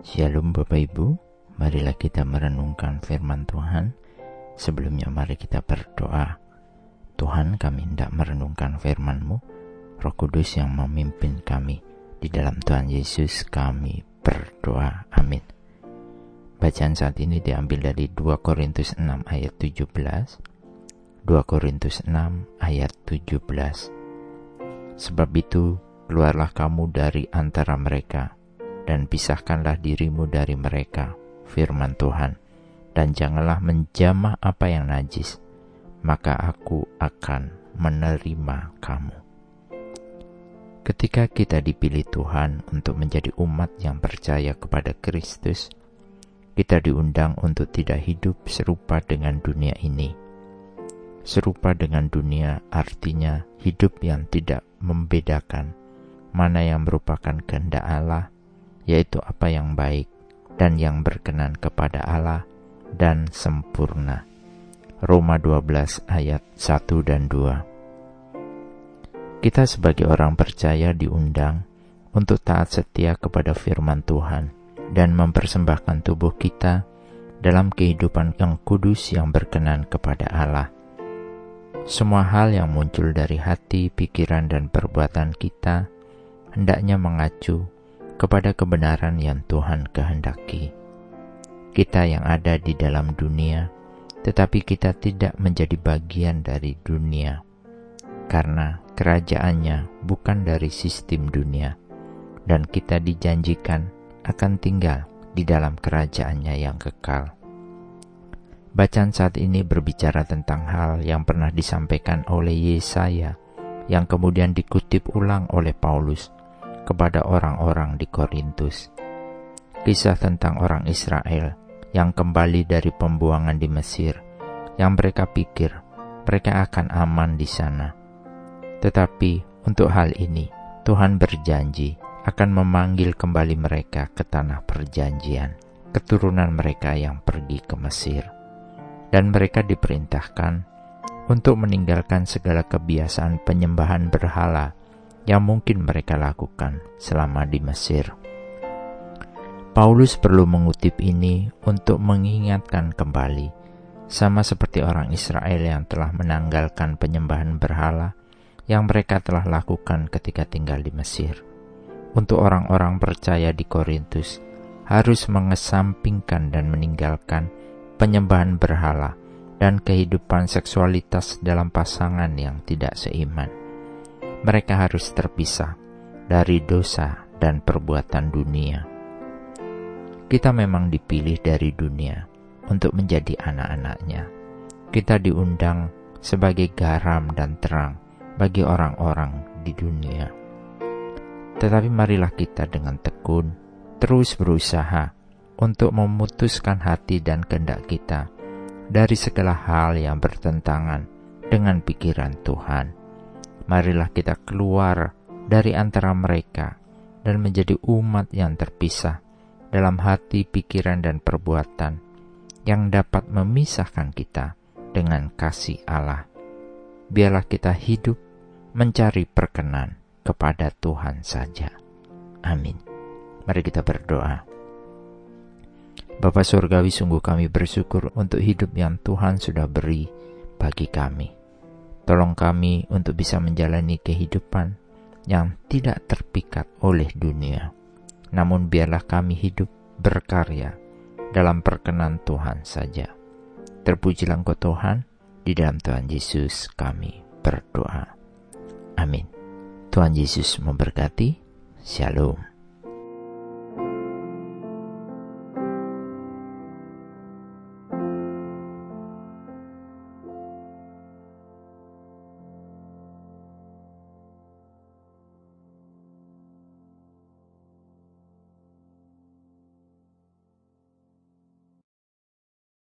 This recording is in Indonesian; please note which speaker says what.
Speaker 1: Shalom Bapak Ibu, marilah kita merenungkan firman Tuhan. Sebelumnya mari kita berdoa. Tuhan kami hendak merenungkan firman-Mu, Roh Kudus yang memimpin kami. Di dalam Tuhan Yesus kami berdoa. Amin. Bacaan saat ini diambil dari 2 Korintus 6 ayat 17. 2 Korintus 6 ayat 17. Sebab itu, keluarlah kamu dari antara mereka dan pisahkanlah dirimu dari mereka, firman Tuhan, dan janganlah menjamah apa yang najis, maka aku akan menerima kamu. Ketika kita dipilih Tuhan untuk menjadi umat yang percaya kepada Kristus, kita diundang untuk tidak hidup serupa dengan dunia ini. Serupa dengan dunia artinya hidup yang tidak membedakan mana yang merupakan kehendak Allah yaitu apa yang baik dan yang berkenan kepada Allah dan sempurna. Roma 12 ayat 1 dan 2 Kita sebagai orang percaya diundang untuk taat setia kepada firman Tuhan dan mempersembahkan tubuh kita dalam kehidupan yang kudus yang berkenan kepada Allah. Semua hal yang muncul dari hati, pikiran, dan perbuatan kita hendaknya mengacu kepada kebenaran yang Tuhan kehendaki. Kita yang ada di dalam dunia, tetapi kita tidak menjadi bagian dari dunia, karena kerajaannya bukan dari sistem dunia, dan kita dijanjikan akan tinggal di dalam kerajaannya yang kekal. Bacaan saat ini berbicara tentang hal yang pernah disampaikan oleh Yesaya, yang kemudian dikutip ulang oleh Paulus kepada orang-orang di Korintus. Kisah tentang orang Israel yang kembali dari pembuangan di Mesir, yang mereka pikir mereka akan aman di sana. Tetapi untuk hal ini, Tuhan berjanji akan memanggil kembali mereka ke tanah perjanjian, keturunan mereka yang pergi ke Mesir. Dan mereka diperintahkan untuk meninggalkan segala kebiasaan penyembahan berhala yang mungkin mereka lakukan selama di Mesir. Paulus perlu mengutip ini untuk mengingatkan kembali, sama seperti orang Israel yang telah menanggalkan penyembahan berhala yang mereka telah lakukan ketika tinggal di Mesir. Untuk orang-orang percaya di Korintus, harus mengesampingkan dan meninggalkan penyembahan berhala dan kehidupan seksualitas dalam pasangan yang tidak seiman mereka harus terpisah dari dosa dan perbuatan dunia. Kita memang dipilih dari dunia untuk menjadi anak-anaknya. Kita diundang sebagai garam dan terang bagi orang-orang di dunia. Tetapi marilah kita dengan tekun terus berusaha untuk memutuskan hati dan kehendak kita dari segala hal yang bertentangan dengan pikiran Tuhan marilah kita keluar dari antara mereka dan menjadi umat yang terpisah dalam hati, pikiran, dan perbuatan yang dapat memisahkan kita dengan kasih Allah. Biarlah kita hidup mencari perkenan kepada Tuhan saja. Amin. Mari kita berdoa. Bapak Surgawi sungguh kami bersyukur untuk hidup yang Tuhan sudah beri bagi kami. Tolong kami untuk bisa menjalani kehidupan yang tidak terpikat oleh dunia. Namun biarlah kami hidup berkarya dalam perkenan Tuhan saja. Terpujilah Engkau Tuhan, di dalam Tuhan Yesus kami berdoa. Amin. Tuhan Yesus memberkati. Shalom.